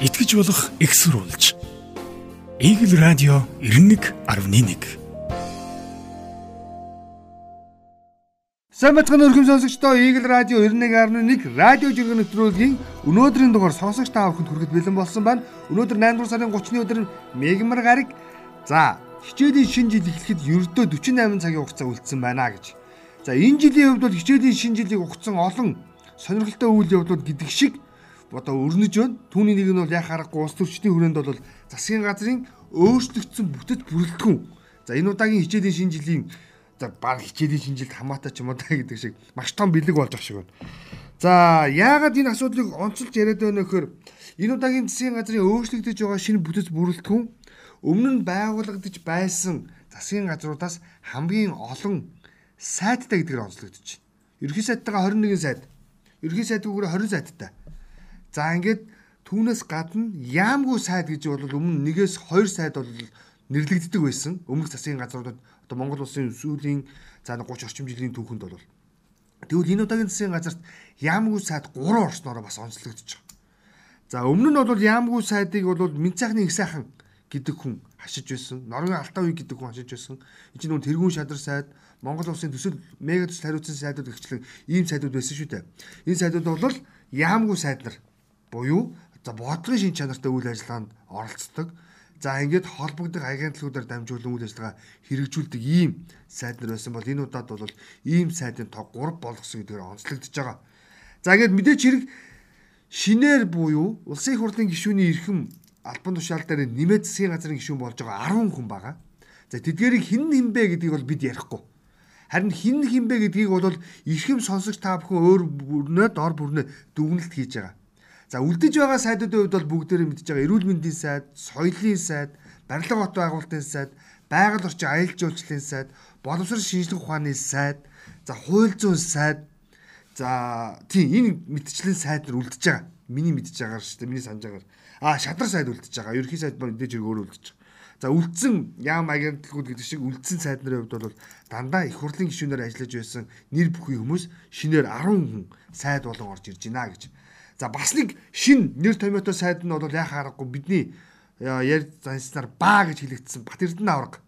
итгэж болох экссурулж. Игэл радио 91.1 Сайн бацхан өрхөм сонсогчдоо Игэл радио 91.1 радио жиргэн нэвтрүүлгийн өнөөдрийн дугаар сонсогч та бүхэнд хүрэхэд бэлэн болсон байна. Өнөөдөр 8 дугаар сарын 30-ны өдөр мегмар гараг за хичээлийн шинэ жил эхлэхэд ердөө 48 цагийн хугацаа үлдсэн байна гэж. За энэ жилийн хувьд бол хичээлийн шинэ жилийг ухсан олон сонирхолтой үйл явдлууд гэдэг шиг одоо өрнөж байна. Түүний нэг нь бол яхаа аргагүй улс төрчдийн хүрээнд бол засгийн газрын өөрчлөгдсөн бүтэц бүрэлдэхүүн. За энэ удаагийн хичээлийн шинэ жилийн за баг хичээлийн шинэ жилд хамаатай ч юм уу та гэдэг шиг маш том бэлэг болж ах шиг байна. За яагаад энэ асуудлыг онцолж яриад байна гэхээр энэ удаагийн засгийн газрын өөрчлөгдөж байгаа шинэ бүтэц бүрэлдэхүүн өмнө нь байгуулагдаж байсан засгийн газруудаас хамгийн олон сайттай гэдгээр онцлогдож байна. Ерхий сайттайгаа 21 сайт. Ерхий сайтгүйгээр 20 сайттай. За ингээд түүнээс гадна яамгүй сайт гэж бол өмнө нэгээс 2 сайт бол нэрлэгддэг байсан. Өмнөх засгийн газруудад одоо Монгол улсын сүүлийн за 30 орчим жилийн түүхэнд бол тэгвэл энэ удаагийн засгийн газарт яамгүй сайт 3 орснороо бас онцлогдож байгаа. За өмнө нь бол яамгүй сайдыг бол Минцайхны их сайхан гэдэг хүн хашиж байсан. Норвегийн Алтан үе гэдэг хүн хашиж байсан. Энэ чинь нүүн тэргүүн шадар сайд Монгол улсын төсөл мега төсөл хариуцсан сайдууд гэрчлэн ийм сайдууд байсан шүү дээ. Энэ сайдууд бол яамгүй сайд нар буюу за бодлогын шин чанартай үйл ажиллагаанд оролцдог. За ингээд холбогдох агентлагуудаар дамжуулан үйл ажиллагаа хэрэгжүүлдэг ийм сайд нар байсан бол энэ удаад бол ийм сайдын тоо 3 болгосон гэдгээр онцлогдож байгаа. За ингээд мэдээч хэрэг шинээр буюу улсын их хурлын гишүүний эрхэм албан тушаал дээр нэмээд засгийн газрын гишүүн болж байгаа 10 хүн байгаа. За тэдгэрийг хин нэмбэ гэдгийг бол бид ярихгүй. Харин хин хинбэ гэдгийг бол эрхэм сонсогч та бүхэн өөр бүрнээ дор бүрнээ дүгнэлт хийж байгаа. За үлдэж байгаа сайдуудын хувьд бол бүгдээрээ мэдж байгаа эрүүл мэндийн сайд, соёлын сайд, барилга бот байгуулалтын сайд, байгаль орчин аялал жуулчлалын сайд, боловсрол шинжилгээ ухааны сайд, за хууль зүйн сайд. За тийм энэ мэдчлэн сайд нар үлдэж байгаа. Миний мэдж байгаагаар шүү дээ. Миний санаж байгаагаар. Аа шадар сайд үлдэж байгаа. Ерхий сайд бол мэдээж өөр үлдэж байгаа. За үлдсэн яам агентлагууд гэдэг шиг үлдсэн сайд нарын хувьд бол дандаа их хурлын гишүүнээр ажиллаж байсан нэр бүхий хүмүүс шинээр 10 хүн сайд болон орж ирж байна гэж. За бас нэг шин нэр томьёотой сайд нь бол яхаа аргагүй бидний ярь занснаар баа гэж хэлэгдсэн Бат Эрдэнэ авраг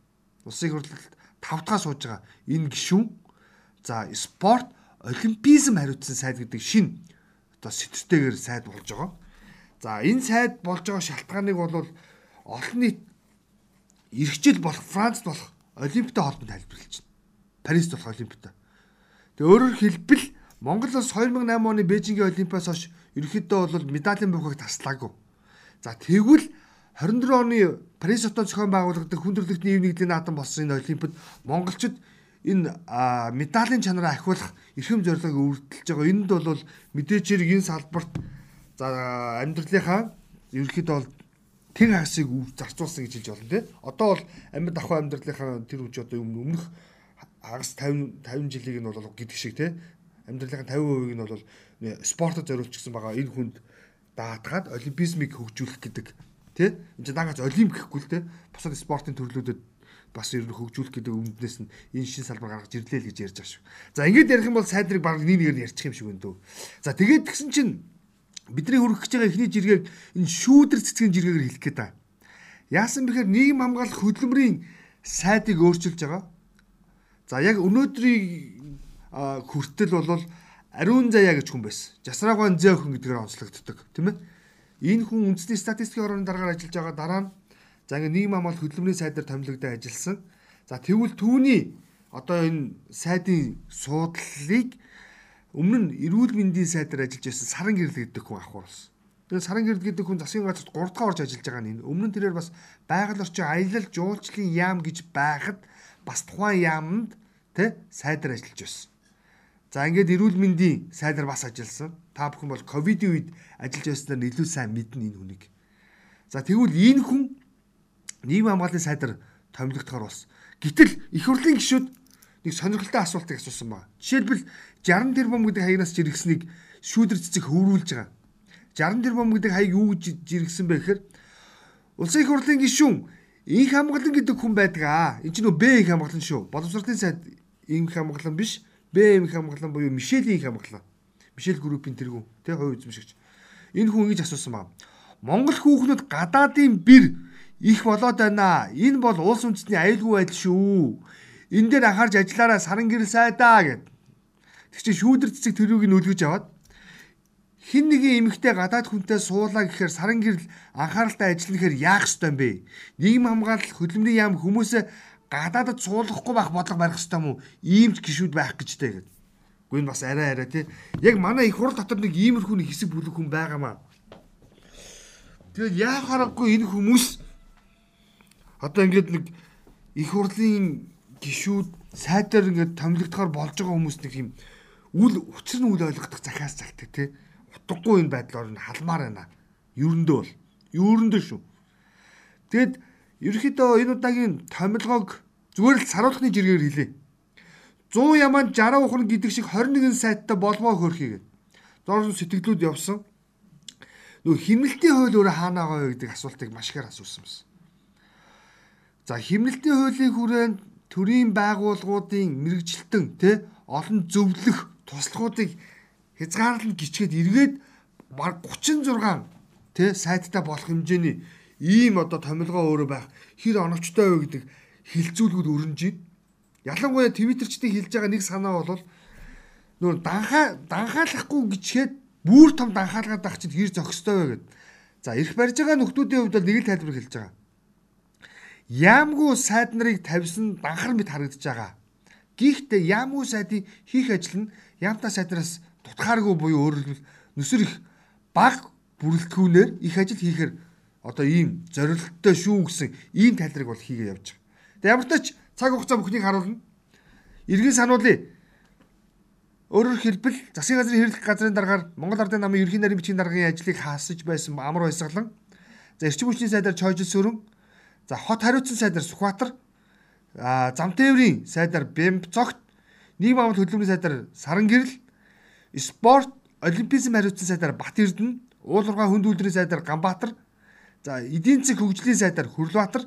улсын хурлалд тавтгаа сууж байгаа энэ гишүүн за спорт олимпизм хариуцсан сайд гэдэг шин одоо сэтгтэйгээр сайд болж байгаа. За энэ сайд болж байгаа шалтгааныг бол олон нийт эрхжил болох Францд болох олимпиатай холбоонд тайлбарлаж байна. Парист болох олимпиатай. Тэгээ өөрөөр хэлбэл Монгол улс 2008 оны Бээжингийн олимпиас хойш ерөнхийдөө бол медалийн бохыг таслаагүй. За тэгвэл 24 оны Парис хотод зохион байгуулагдсан хүн төрөлхтний ив нэгдлийн наадам болсон энэ олимпиад монголчууд энэ медалийн чанараа ахиулах эрхэм зорилгыг өрдөлж байгаа. Энд бол мэдээч хэрэг энэ салбарт за амьдралынхаа ерөнхийдөө бол тэр хагасыг зарцуулсан гэж хэлж болно тий. Одоо бол амьд ахуй амьдралынхаа тэр үж одоо өмнөх хагас 50 50 жилиг нь бол гэдэг шиг тий. Амьдралынхаа 50%-ийг нь бол спортод зориулчихсан байгаа. Энэ хүнд даатгаад олимпизмыг хөгжүүлэх гэдэг тий. Энд чинь дагаж олимп гэхгүй л тий. Бусад спортын төрлүүдэд бас ер нь хөгжүүлэх гэдэг өмнөөс нь энэ шин салбар гаргаж ирлээ л гэж ярьж байгаа шүү. За ингээд ярих юм бол сайдрыг баг нэг нэгээр нь ярьчих юм шиг байна дөө. За тэгээд тэгсэн чинь бидний хүргэж байгаа эхний жиргэг энэ шүүдэр цэцгийн жиргэгээр хэлэх гээд байна. Яасан бэхээр нийгэм хамгаалах хөдөлмөрийн сайдыг өөрчилж байгаа. За яг өнөөдрийн хүртэл бол Ариун Заяа гэж хүн байсан. Жасраагаан Зөөхөн гэдгээр онцлогддог, тийм ээ. Энэ хүн үндэсний статистикийн орны дараагаар ажиллаж байгаа дараа нь за ингээ нийгэм хамгаалах хөдөлмөрийн сайдаар томилогдож ажилласан. За тэгвэл түүний одоо энэ сайдын суудлалыг Өмнө нь эрүүл мэндийн сайдаар ажиллаж байсан саран гэрэл гэдэг хүн болсон. Тэгээд саран гэрэл гэдэг хүн засгийн газарт 3 дахь орж ажиллаж байгаа нь өмнө нь тэрээр бас байгаль орчин аялал жуулчлалын яам гэж байхад бас тухайн яамд тэ сайдаар ажиллаж байсан. За ингээд эрүүл мэндийн сайдаар бас ажилласан. Та бүхэн бол ковидын үед ажиллаж байснаар илүү сайн мэднэ энэ хүнийг. За тэгвэл энэ хүн нийгэм хамгааллын сайдаар томилогдохоор болсон. Гэтэл их хурлын гишүүд нэг сонирхолтой асуултыг асуусан байна. Жишээлбэл 60 тэрбум гэдэг хаягнаас жиргсэнийг шүүдэр цэцэг хөврүүлж байгаа. 60 тэрбум гэдэг хаяг юу гэж жиргсэн бэ гэхээр Улсын их хурлын гишүүн инх хамгаалан гэдэг хүн байдаг аа. Энэ чинь нөө Б инх хамгаалан шүү. Боловсролын сайд инх хамгаалан биш. Б инх хамгаалан буюу Мишелийн инх хамгаалан. Мишель группийн тэргүүн, тэ хувь эзэмшигч. Энэ хүн ингэж асуусан байна. Монгол хүүхнүүд гадаадын бэр их болоод байна. Энэ бол улс үндэстний аюулгүй байдал шүү. Энэ дээр анхаарч ажиллаараа саран гэрэл сайдаа гэд. Тэг чи шүүдэр цэцэг төрөгийг нөлгөж аваад хин нэгэн эмэгтэй гадаад хүнтэй суулаа гэхээр саран гэрэл анхааралтай ажиллахаар яах ёстой юм бэ? Нийгэм хамгаалал хөдөлмөрийн яам хүмүүсээ гадаадд суулгахгүй байх бодлого барих ёстой юм уу? Ийм ч гişүүд байх гэж дээ гэдэг. Гүн бас арай арай тий. Яг манай их хурл дотор нэг иймэрхүү нэг хэсэг бүлэг хүн байгаамаа. Тэгээд яах аргагүй энэ хүмүүс одоо ингээд нэг их хурлын гişүүд сайдаар ингээд томилогдохоор болж байгаа хүмүүс нэг юм үл учир нь үл ойлгох захиас загтаг тий. Утгагүй энэ байдлаар нь халмаар байна. Юурэндээ бол. Юурэндээ шүү. Тэгэд ерөөхдөө энэ удаагийн томилгоог зүгээр л саруулхны жиргээр хэлээ. 100 яман 60 ухран гэдэг шиг 21 сайттай болмоо хөрхий гэд. Доорн сэтгэлдүүд явсан. Нөгөө химнэлтийн хууль өөрөө хаана байгаа вэ гэдэг асуултыг маш ихээр асуусан байсан. За химнэлтийн хуулийн хүрээнд төрийн байгууллагуудын мэрэгжилтэн тэ олон зөвлөх туслахуудыг хязгаарлан гिचгээд эргээд баг 36 тэ сайттай болох хэмжээний ийм одоо томилгоо өөрөө байх хэр оновчтой вэ гэдэг хилцүүлгүүд байна. Ялангуяа твиттерчдийн хэлж байгаа нэг санаа бол нөр данхаа данхаалахгүй гिचгээд бүр том данхаалгаад байх чинь хэр зохистой вэ гэд. За эрх барьж байгаа нөхдүүдийн хувьд бол нэг л тайлбар хэлж байгаа. Яамгүй сайд нарыг тавьсан данхар мэт харагдаж байгаа. Гэхдээ яамгүй сайдын хийх ажил нь яамтай сайдраас тутгааргүй буюу хэлбэл нүсэр их баг бүрэлдэхүүнээр их ажил хийхээр одоо ийм зорилттой шүү гэсэн ийм тайлбарыг бол хийгээ явж байгаа. Тэгээ ямар ч тач цаг хугацаа бүхнийг харуулна. Иргэн сануулъя. Өөрөөр хэлбэл засгийн газрын хэрэглэх газрын дараагаар Монгол Ардын намын ерхий нарийн бичгийн даргын ажлыг хаасаж байсан амар баясгалан за эрчим хүчний сайдаар Чойжил сүрэн за хот хариуцсан сайдаар Сүхбаатар а замтээврийн сайдаар Бэмбцогт нийгэм амлалт хөдөлмөрийн сайдаар Саран гэрэл спорт олимпизм хариуцсан сайдаар Бат Эрдэнэ уулуурга хүнд үйлдвэрийн сайдаар Ганбаатар за эдийн засгийн хөгжлийн сайдаар Хүрлбаатар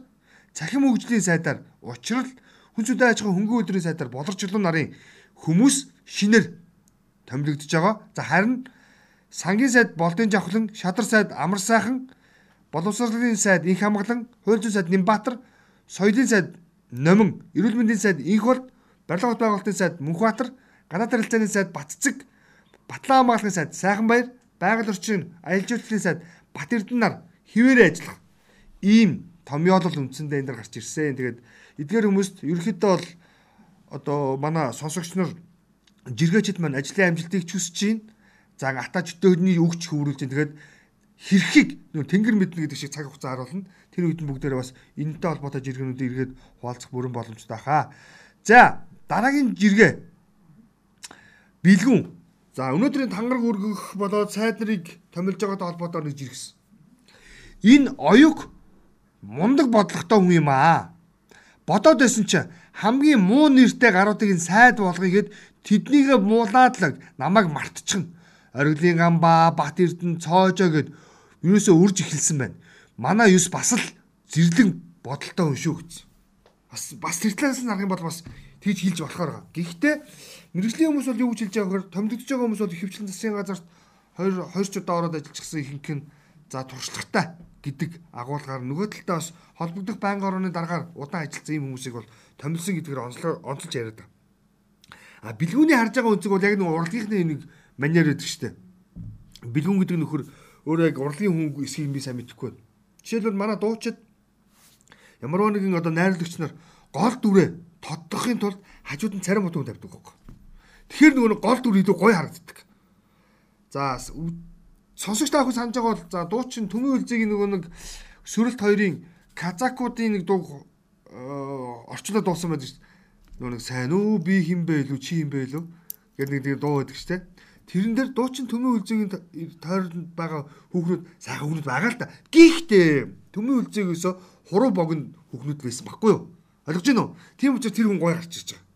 цахим хөгжлийн сайдаар Учрал хүнсүдэ аж ахуйн хөнгөн өдрийн сайдаар болорчлон нарын хүмүүс шинээр томилогдож байгаа. За харин сангийн сайд Болдын Жавхлан, Шадар сайд Амар сайхан, боловсролын сайд Инх хамглан, хууль зүйн сайд Нимбаатар, соёлын сайд Номин, эрүүл мэндийн сайд Инх бол, барилга хот байгуулалтын сайд Мөнхбаатар, гадаад харилцааны сайд Батцэг, Батлан хамгаалахын сайд Сайханбаяр, байгаль орчин аялал жуулчлалын сайд Бат Эрдэнэ нар хിവэрэ ажиллах ийм томьёолол үндсэндээ энэ дэр гарч ирсэн. Тэгээд эдгээр хүмүүст ерөөхдөө бол одоо манай сонсогч нар жиргээчд маань ажлын амжилтыг хүсэж байна. За ата чөтөөний өгч хөврүүлж байна. Тэгээд хэрхийг нөө тэнгэр мэднэ гэдэг шиг цаг хугацаа харуулна. Тэр үед нь бүгдээрээ бас энэтэй холбоотой жиргэнүүд эргээд хуваалцах бүрэн боломжтой хаа. За дараагийн жиргээ бэлгүн. За өнөөдрийн тангараг өргөх болоод сайд нарыг томилж байгаатай холбоотой нэг жиргэсэн. Энэ оюг мундаг бодлоготой хүн юм аа. Бодоод байсан чи хамгийн муу нэртэй гаруудыг нь сайд болгоё гэд тэднийгээ муулаад л намайг мартчихна. Ориглын гамбаа, Бат Эрдэнэ, Цоожоо гэд юусоо үрж эхэлсэн байна. Манай юус бас л зэрлэг бодолтой хүн шүү гэсэн. Бас бас тэр талаас нь харах юм бол бас тэгж хэлж болохоор байгаа. Гэхдээ мэрэгжлийн хүмүүс бол юу гэж хэлж байгаа гэхээр томдогдож байгаа хүмүүс бол хөвчлэн засгийн газарт 2 2 ч удаа ороод ажиллажсэн ихэнх нь за туршлагатай гэдэг агуулгаар нөгөө талдаа бас холбогдох байнгын орны дараагаар удаан ажилласан ийм хүмүүсийг бол томилсон гэдгээр онцолж яриад байна. А бэлгүүний харж байгаа үнцэг бол яг нэг урлагийнхны нэг манер шүү дээ. Бэлгүүн гэдэг нөхөр өөрөө яг урлагийн хүн эсхийг би сайн мэдэхгүй байна. Жишээлбэл манай дуучид ямар нэгэн одоо найрлагч нар гол дүрээ тоддохын тулд хажууд нь царим утга тавьдаг гоо. Тэгэхээр нөгөө гол дүр илүү гоё харагддаг. За сонсогч таах санаж байгаа бол за дуучин төмийн үлзийг нөгөө нэг сүрэлт хоёрын казакуудын нэг дуу э, орчлоод дуусан байдаг шүү дээ. Нөгөө нэг сайн уу би хин бэ илүү чи хин бэ илүү гэдэг нэг дуу байдаг шүү дээ. Тэрэн дээр дуучин төмийн үлзийн тойронд байгаа хүүхнүүд сайхан хүүхнүүд байгаа л да. Гэхдээ төмийн үлзээгөөсө хуруу богино хүүхнүүд байсан баггүй юу? Ойлгож уу? Тийм учраас тэр хүн гой гарч ирж байгаа.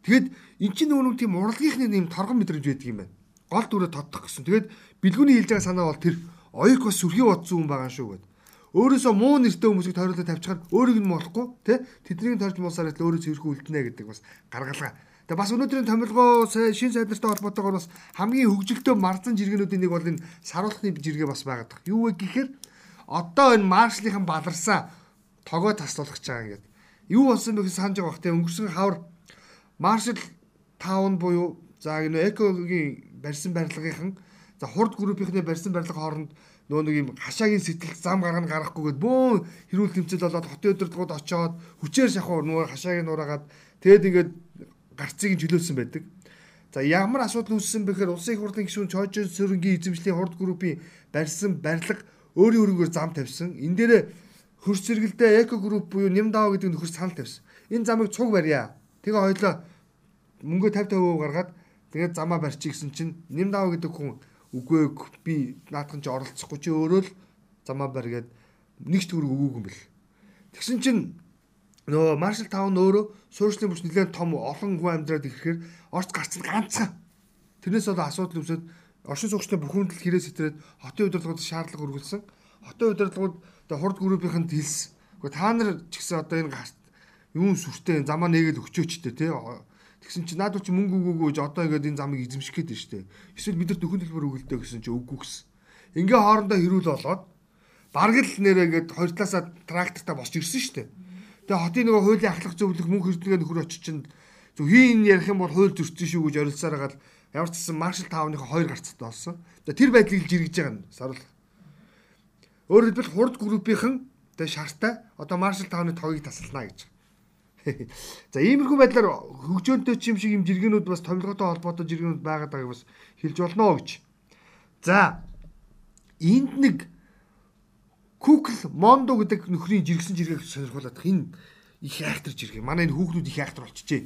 Тэгэд эн чинь нөгөө тийм урлагийнхны нэм торгон мэдрэмж байдаг юм байна гол дүрээ тодтох гэсэн. Тэгээд бэлгүүний хэлж байгаа санаа бол тэр оёк бас сүрхий бодсон хүн байгаа шүү гэд. Өөрөөсөө муу нэртэй хүмүүсийг тойруулаад тавьчихаар өөрийг нь болохгүй тий тэднийг тойрч муусаар л өөрөө цэвэрхүү үлдэнэ гэдэг бас гаргалгаа Тэгээ бас өнөөдрийн томилгоо шин сайднартай холбоотойгоор бас хамгийн хөгжилтэй марзан жиргэнүүдийн нэг бол энэ саруулхны жиргээ бас байгаад байна. Юу вэ гэхээр одоо энэ маршлийнхан баларсан тогоо таслуулах гэж байгаа ингээд. Юу болсон бэ гэж санаж байгаа бах те өнгөрсөн хавар маршал таун буюу за энэ экогийн барьсан барилгынхан за хурд группийнхний барьсан барилга хооронд нөгөө нэг юм хашаагийн сэтгэл зам гаргана гарахгүйгээд бөөн хэрүүл тэмцэл болоод хотын өдөртгүүд очоод хүчээр шахуу нөгөө хашаагийн нураагаад тэгэд ингээд гарцыг чөлөөлсөн байдаг. За ямар асуудал үүссэн бэхээр улсын их хурлын гишүүн Чойжон сөрөнгийн эзэмшлийн хурд группийн барьсан барилга өөрийн өрөнгөөр зам тавьсан. Энэ дээр хөрс зэрэгэлдээ эко групп буюу Нямдаа гэдэг нөхөр санал тавьсан. Энэ замыг цуг барья. Тэгээ хоёлоо мөнгө 50 50% гаргаад тэгээд замаа барьчих гэсэн чинь Нямдаа гэдэг хүн үгүй би наадхан чи оролцохгүй чи өөрөө л замаа барьгээд нэг ч төгрөг өгөөг юм бэл. Тэгсэн чинь нөгөө Маршал таун өөрөө суурьшны бүч нэлээд том олон хүн амьдраад ирэхээр орц гарцсан ганцхан. Тэрнээс бол асуудал үүсээд оршин суугчтай бүхэн төл хэрэг сэтрээд хотын удирдлагууд шаардлага өргүүлсэн. Хотын удирдлагууд одоо хурд группийнхэнд хэлсэн. Гэхдээ та нар ч гэсэн одоо энэ гарт юун сүртэй замаа нэгээд өгчөөчтэй тий Тэгсэн чи наад чи мөнгө өгөөгөө гэж одоо ингээд энэ замыг эзэмших гээд байна шүү дээ. Эсвэл бид нар төхөн төлбөр өгөлдөө гэсэн чи үгүй гэсэн. Ингээ хоорондоо хэрүүл болоод бараг л нэрээ ингээд хоёр талаасаа трактортаа босч ирсэн шүү дээ. Тэгээ хотын нөгөө хуулийн ахлах зөвлөх мөнгө хэрдгээ нөхөр очиж чинь зөв хийн ярих юм бол хууль зөрчсөн шүү гэж орилсаар хагаад ямар ч гэсэн маршал таавныхаа хоёр гарцтай болсон. Тэгээ тэр байдлыг л жиргэж байгаа нь саруул. Өөрөөр хэлбэл хурд группийнхэн тэгээ шартай одоо маршал таавны тогийг тасалнаа гэж. За иймэрхүү байдлаар хөгжөөнтэй ч юм шиг юм жиргэнүүд бас томилготой холбоотой жиргэнүүд байгаад байгааг бас хэлж болно гэж. За энд нэг Кукл Мондо гэдэг нөхрийн жиргсэн жиргэг сонирхуулаад энэ их айхтар жиргээ. Манай энэ хүүхнүүд их айхтар болчихжээ.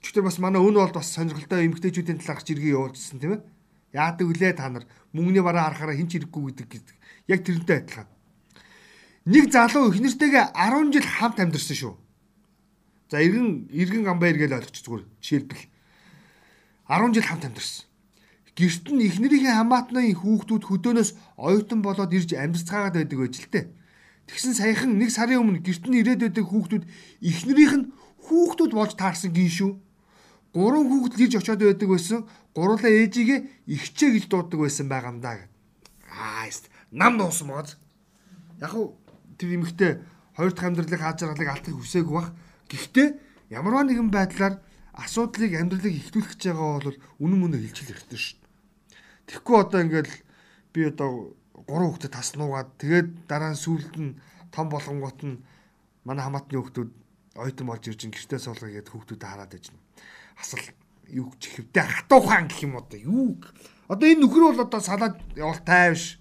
Өчигдөр бас манай өн болд бас сонирхолтой эмгтээчүүдийн талаарх жиргээ явуулчихсан тийм ээ. Яадаг үлээ та нар мөнгөний бараа харахаараа хинч ирэхгүй гэдэг гэдэг. Яг тэрнтэй адилхан. Нэг залуу их нэртэйгээ 10 жил хамт амьдэрсэн шүү. За иргэн иргэн гамбайр гэж ойлгоч зүгээр жишээлбэл 10 жил хамт амьдарсан. Гэрт нь эхнэрийнхээ хамаатны хүүхдүүд хөдөөнөөс оюутан болоод ирж амьдарцгаагаад байдаг байж л тээ. Тэгсэн саяхан нэг сарын өмнө гэрт нь ирээд байдаг хүүхдүүд эхнэрийнх нь хүүхдүүд болж таарсан гин шүү. Гурван хүүхэд л ирж очиод байдаг байсан. Гурлаа ээжигээ ихчээ гэж дууддаг байсан байгаа юм даа гэд. Аа, нам дуусан мод. Яг уу тэр эмэгтэй хоёр дахь амьдралыг хааж жаргалыг алдахыг хүсээгүй бах Гэхдээ ямарваа нэгэн байдлаар асуудлыг амьдралыг ихтүүлэх гэж байгаа бол үнэн мөнөө хэлчихэл хэрэгтэй шүү дээ. Тэгэхгүй одоо ингээл би одоо гурван хүүхдэд таснуугаад тэгээд дараа нь сүүлд нь том болгонгот нь манай хамаатны хүүхдүүд ойтон болж ирж гэртээ суулгаа гээд хүүхдүүдэд хараад байна. Асал юу ч хэвдэ хатуу хаан гэх юм одоо юу одоо энэ нөхөр бол одоо салаад явалтай биш.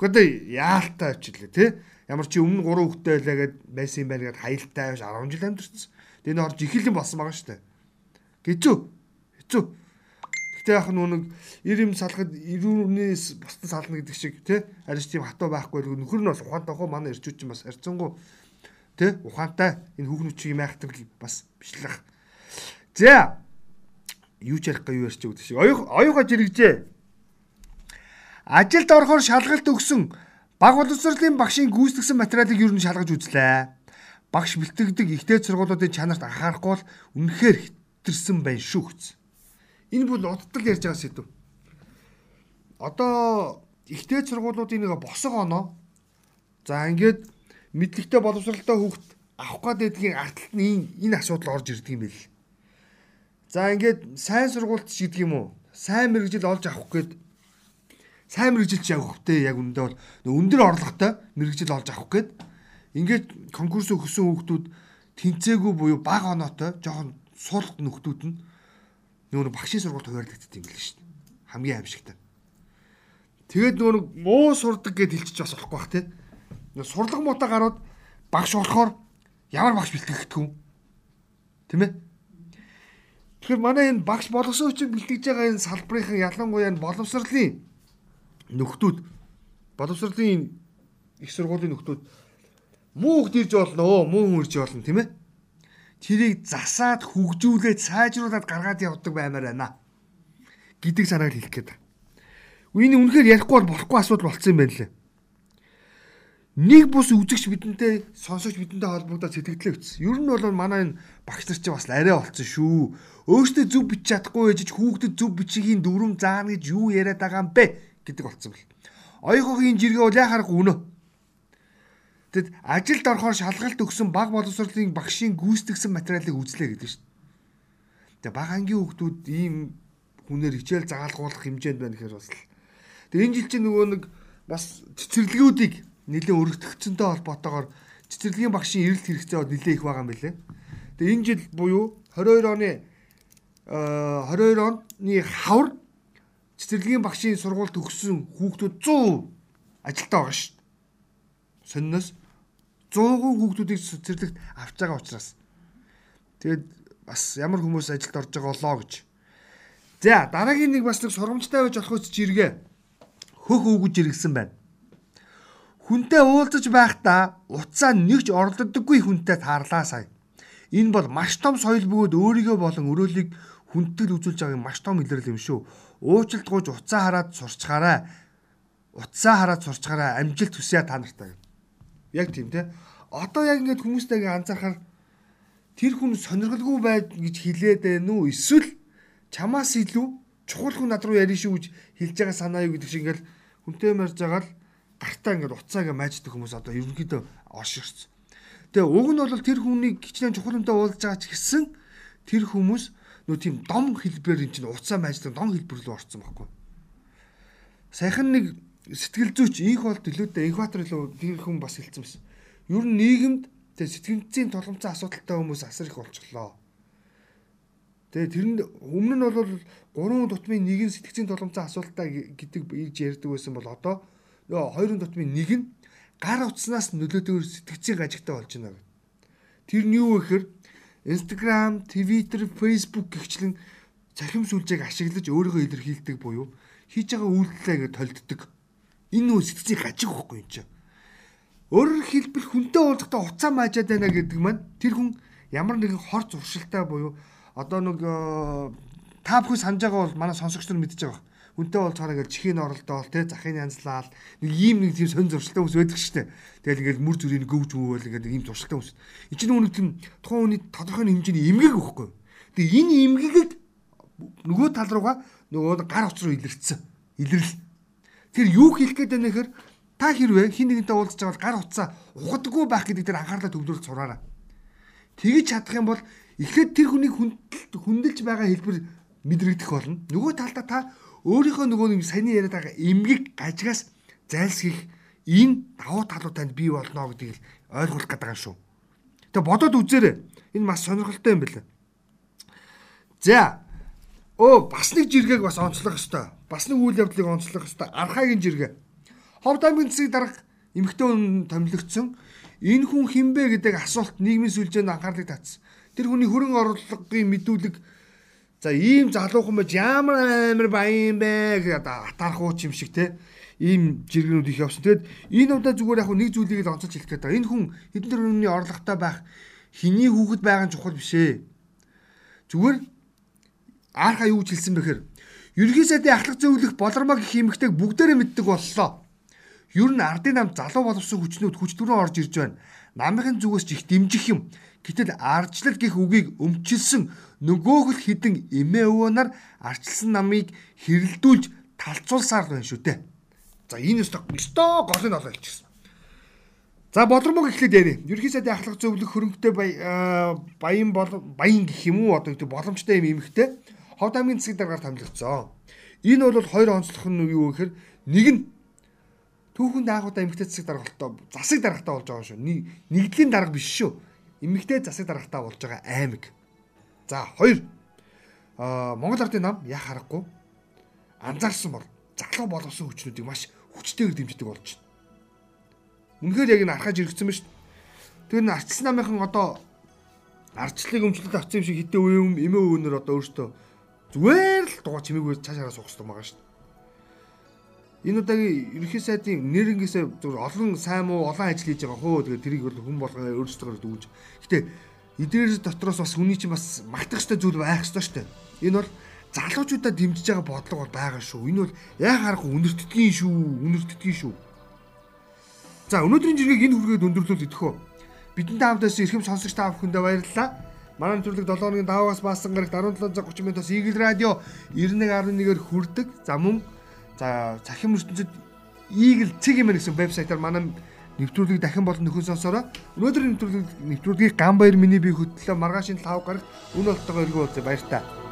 Гэхдээ яалтай авчлаа тий ямар чи өмнө 3 хүүхдтэй байлаа гэд байсан юм байна гэд хаялтай байж 10 жил амьдэрсэн. Тэгээ нөрж ихэлэн болсон байгаа шүү дээ. Гэцүү. Хэцүү. Гэтэ яг нүг 90 салахад 90-ээс бусдад сална гэдэг шиг тий арьс тийм хатуу байхгүй л нөхөр нь бас ухаантай хоо манай ирчүүд чинь бас арцсангу тий ухаантай энэ хүүхнүүчийг майхдаг бас бичлэх. За юу ч ярих гээ юу ярьчих гэдэг шиг оюу оюугаа жирэгжээ. Ажилд орохоор шалгалт өгсөн Баг боловсролын багшийн гүйцэтгэсэн материалыг юу н шалгаж үзлээ. Багш бэлтгэдэг ихтэй сургуулиудын чанарт анхаарахгүй бол үнэхээр хитэрсэн байна шүү гэж. Энэ бол удтал ярьж байгаа сэдв. Одоо ихтэй сургуулиудын нэг босго оноо. За ингээд мэдлэгтэй боловсролтой хүүхд авах гэдгийн арталт нь энэ асуудал орж ирдэг юм байл. За ингээд сайн сургуульд ч гэдэг юм уу? Сайн мэрэгжил олж авах гээд сайн мэрэгжилч явах хөтэй яг үндэ бол өндөр орлоготой мэрэгжил олж авах гээд ингээд конкурс өгсөн хүүхдүүд тэнцээгүй буюу бага оноотой жоохон суул нөхдүүд нь нөгөө багшийн сургуульд хуваарлагддаг юм биш дээ. Хамгийн аимшигтай. Тэгээд нөгөө муу сурдаг гэд хэлчих бас болохгүй бах тий. Сурлаг муутай гарууд багш болохоор ямар багш бэлтгэгдэх юм? Тэ мэ? Тэгэхээр манай энэ багш болгосон хүчин бэлтгэж байгаа энэ салбарын ялангуяа боловсролын нөхдүүд боловсролын их сургуулийн нөхдүүд муу хд ирж болно муу хүн ирж болно тийм ээ тэрийг засаад хөгжүүлээд сайжруулад гаргаад явдаг баймаар байна гэдэг санааг хэлэх гээд. Энэ үнэхээр ярихгүй бол болохгүй асуудал болцсон юм байна лээ. нэг бус үзэгч бидэнтэй сонсогч бидэнтэй холбогдоод сэтгэлдээ өгсөн. Ер нь бол манай энэ багш нар чинь бас арай болцсон шүү. Өөртөө зөв бичиж чадахгүй ээж хүүхдэд зөв бичихийн дүрм заана гэж юу яриад байгаа юм бэ гэдэг болцсон бэл. Оёхогийн жиргээ бол яхаарах үнэ. Тэгэд ажилд орохоор шалгалт өгсөн баг боловсролын багшийн гүйцэтгсэн материалыг үзлээ гэдэг шүү. Тэгээ баг ангийн хүүхдүүд ийм хүнээр хичээл загалгуулах хэмжээнд байна гэхээр бас. Тэгээ энэ жил чинь нөгөө нэг бас цэцэрлэгүүдийг нэлээд өргөдөгцөнтэй холбоотойгоор цэцэрлэгийн багшийн эрэлт хэрэгцээ бол нэлээд их байгаа юм билэ. Тэгээ энэ жил буюу 22 оны а 22 оны хавар цэцэрлэгийн багшийн сургууль төгссөн хүүхдүүд 100 ажилтаа байгаа шүү. Сонноос 100% хүүхдүүдийг цэцэрлэгт авч байгаа учраас тэгээд бас ямар хүмүүс ажилд орж байгаа болоо гэж. За дараагийн нэг бас нэг сургамжтай байж болох үс жиргээ хөх өгөж иргсэн байна. Хүнтэй уулзаж байхдаа уцаа нэгж орлодоггүй хүнтэй таарлаа сая. Энэ бол маш том соёл бөгөөд өөрийгөө болон өрөөлийг хүндтгэл үзүүлж байгааг маш том илрэл юм шүү. Уучлалт гуйж уцаа хараад сурчгаарай. Уцаа хараад сурчгаарай. Амжилт хүсье та нартай. Яг тийм те. Одоо яг ингээд хүмүүстэйгээ анзаархаар тэр хүн сонирхолгүй байд гэж хэлээд байна уу? Эсвэл чамаас илүү чухал хүн над руу ярина шүү гэж хэлж байгаа санаа юу гэдэг шиг ингээд хүнтэй марж байгаа л гартаа ингээд уцаагаа майждаг хүмүүс одоо ерөнхийдөө орширч. Тэгээ уг нь бол тэр хүнийг хичнээн чухал юмтай уулзж байгаа ч гэсэн тэр хүмүүс нөө тийм дом хэлбэрээр эн чинь уцаа майждаг дом хэлбэр рүү орсон байхгүй. Саяхан нэг сэтгэл зүйч инх бол төлөөдөө инкватор руу тэр хүн бас хэлсэн байсан. Ер нь нийгэмд тэг сэтгэлзийн толгомцоо асуудалтай хүмүүс асар их болчихлоо. Тэгээ тэр нь өмнө нь бол гурван тутмын нэг нь сэтгцийн толгомцоо асуудалтай гэдэг ийж ярьдаг байсан бол одоо Нөгөө хоёрын тутмын нэг нь гар утснаас нөлөөдөөр сэтгцийн гажигтай болж байна гэдэг. Тэр нь юу гэхээр Instagram, Twitter, Facebook гихчлэн цахим сүлжээг ашиглаж өөрийгөө илэрхийлдэг буюу хийж байгаа үйлдэлээ ингэ толддог. Энэ нөө сэтгцийн хажиг واخгүй юм чинь. Өөрөөр хэлбэл хүнтэй уулзахдаа хуцаа маажаад байна гэдэг маань тэр хүн ямар нэгэн хор зуршилтай буюу одоо нэг э, та бүхэн санаж байгаа бол манай сонсогч нар мэдчихэж байгаа хүнтэй болцохоор ингээд чихийн оролдоол те захын янзлал нэг ийм нэг тийм сонь зуршилтай хүмүүс байдаг дээ. Тэгэл ингээд мүр зүрийг гөвж мөвөл ингээд ийм зуршилтай хүмүүс. Энэ чинь үнэ тийм тухайн хүний тодорхой хэмжээний эмгэг өгөхгүй. Тэгээ энэ эмгэгийг нөгөө тал руугаа нөгөө гар утас руу илэрсэн. Илэрл. Тэр юу хийх гээд байна гэхээр та хэрвээ хин нэгэнтэй уулзж байгаа гар утсаа ухадаггүй байх гэдэг дээр анхаарлаа төвлөрүүлж сураарай. Тэгэж чадах юм бол эхлээд тэр хүний хүндэлж байгаа хэлбэр мэдрэгдэх болно. Нөгөө талдаа та өөрийнхөө нөгөө нэг саяны яриад байгаа эмгэг гажигаас зайлсхийх энэ давуу талууд танд бий болно гэдгийг ойлгуулах гэдэг юм шүү. Тэгээ бодоод үзээрэй. Энэ маш сонирхолтой юм байна. За. Оо бас нэг жиргэг бас онцлох ёстой. Бас нэг үйл явдлыг онцлох ёстой. Архагийн жиргээ. Ховд аймгийн засгийг дарах эмэгтэй хүн томилогдсон. Энэ хүн хинбэ гэдэг асуулт нийгмийн сүлжээнд анхаарлыг татсан. Тэр хүний хөрөн орлогын мэдүүлэг За ийм залуухан байж ямар амар баян бэ гэдэг атаарх ууч юм шиг те ийм жиргэнүүд их явсан. Тэгэд энэ удаа зүгээр яг нэг зүйлийг л онцолж хэлэх байгаа. Энэ хүн хэдэн төрөний орлоготой байх хиний хүүхэд байгаа чухал биш ээ. Зүгээр архаа юу ч хэлсэн бэхээр ерхий сайдын ахлах зөвлөх болормог гэх юмхтэйг бүгдээрээ мэддэг боллоо. Ер нь ардын нам залуу боловсон хүчнүүд хүч төрөө орж ирж байна. Намынхын зүгээс ч их дэмжих юм. Гэтэл арчлал гих үгийг өмчилсөн нөгөөх л хідэн эмээ өвөөнөр арчилсан намыг хэрэлдүүлж талцуулсаар байна шүү дээ. За энэ өстө өстө голын олоо хэлчихсэн. За бодрмог эхлээд яри. Ерхий сайдын ахлах зөвлөх хөрөнгөтэй баян баян гэх юм уу одоо гэдэг боломжтой юм эмхтэй Ховд аймгийн засаг даргаар томилогдсон. Энэ бол хоёр онцлог нь юу гэхээр нэг нь түүхэн даагуудаа эмгтэй засаг даргалтай засаг даргатай болж байгаа шүү. Нэгдлийн дарга биш шүү. Эмгтэй засаг даргатай болж байгаа аймаг. За хоёр а Монгол ардын нам яа харахгүй анзаарсан бол залуу болгосон хүчнүүдийг маш хүчтэйгээр дэмждэг болж байна. Үнэхээр яг энэ архаж иргэсэн байна шүү. Тэр нь арчилсан намынхан одоо арчлыг өмчлөлт авсан юм шиг хитэ үе юм эмээ өвөнөр одоо өөртөө зүгээр л дугаа чимээгүй цаашаараа суух хэрэгтэй байгаа шүү. Энэ удаагийн ерөнхий сайдын нэрнгээсээ зөв олон сайн муу олон ажил хийж байгаа хөө тэгээд тэрийг хүн болгоо өөрсдөө дүүж. Гэтэ эдгээр дотроос бас хүний чинь бас магтах ёстой зүйл байх ёстой дээ. Энэ бол залуучуудаа дэмжиж байгаа бодлого бол байгаа шүү. Энэ бол яг харахгүй үнэртдгийн шүү, үнэртдгийн шүү. За өнөөдрийн жиргэг энэ хүргээд өндөрлүүл идэхүү. Бидэнтэй хамтаас эрхэм сонсогч та бүхэндээ баярлалаа. Манай нэвтрүүлэг 7 хоногийн даваагаас баасан гарагт 17:30 минутаас Eagle Radio 91.1-ээр хүрдэг. За мөн за цахим ертөнцид Eagle цэг юм гэсэн вебсайтаар манай нэвтрүүлгийг дахин болон нөхөн сонсороо. Өнөөдрийн нэвтрүүлэг нэвтрүүлгийг Ганбаяр миний бие хөтлөө маргаашийн 5 гарагт үн болтойгоо уулзъя баяр та.